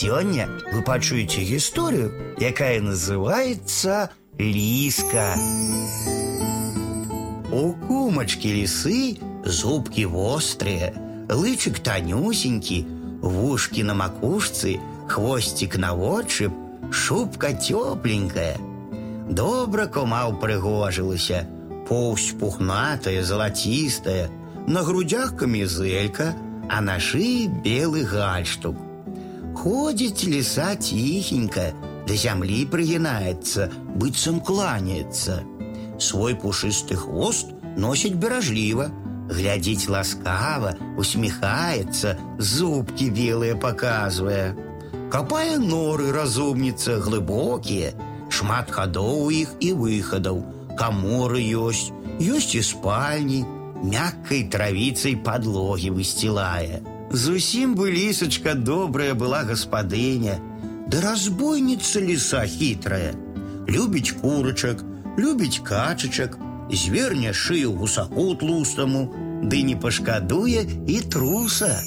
Сегодня вы пачуеце историю, якая называется Лиска. У кумачки лисы зубки вострые, лычик тонюсенький, вушки на макушцы, хвостик на отшиб, шубка тепленькая. Добра кома упрыгожылася, поўсць пухнатая, золотистая, на грудях камізэлька, а на шее белый гальштук. Ходит лиса тихенько, до земли пригинается, быццам кланяется. Свой пушистый хвост носит бережливо, глядеть ласкаво, усмехается, зубки белые показывая. Копая норы разумница глубокие, шмат ходов у іх і выхадаў, каморы ёсць, ёсць і спальні, мяккай травіцай подлоги выстилая. Зусім бы лисочка добрая была господыня, да разбойница лиса хитрая. Любить курочек, любить качечек, зверня шыю гусаку тлустому, ды не пашкадуе и труса.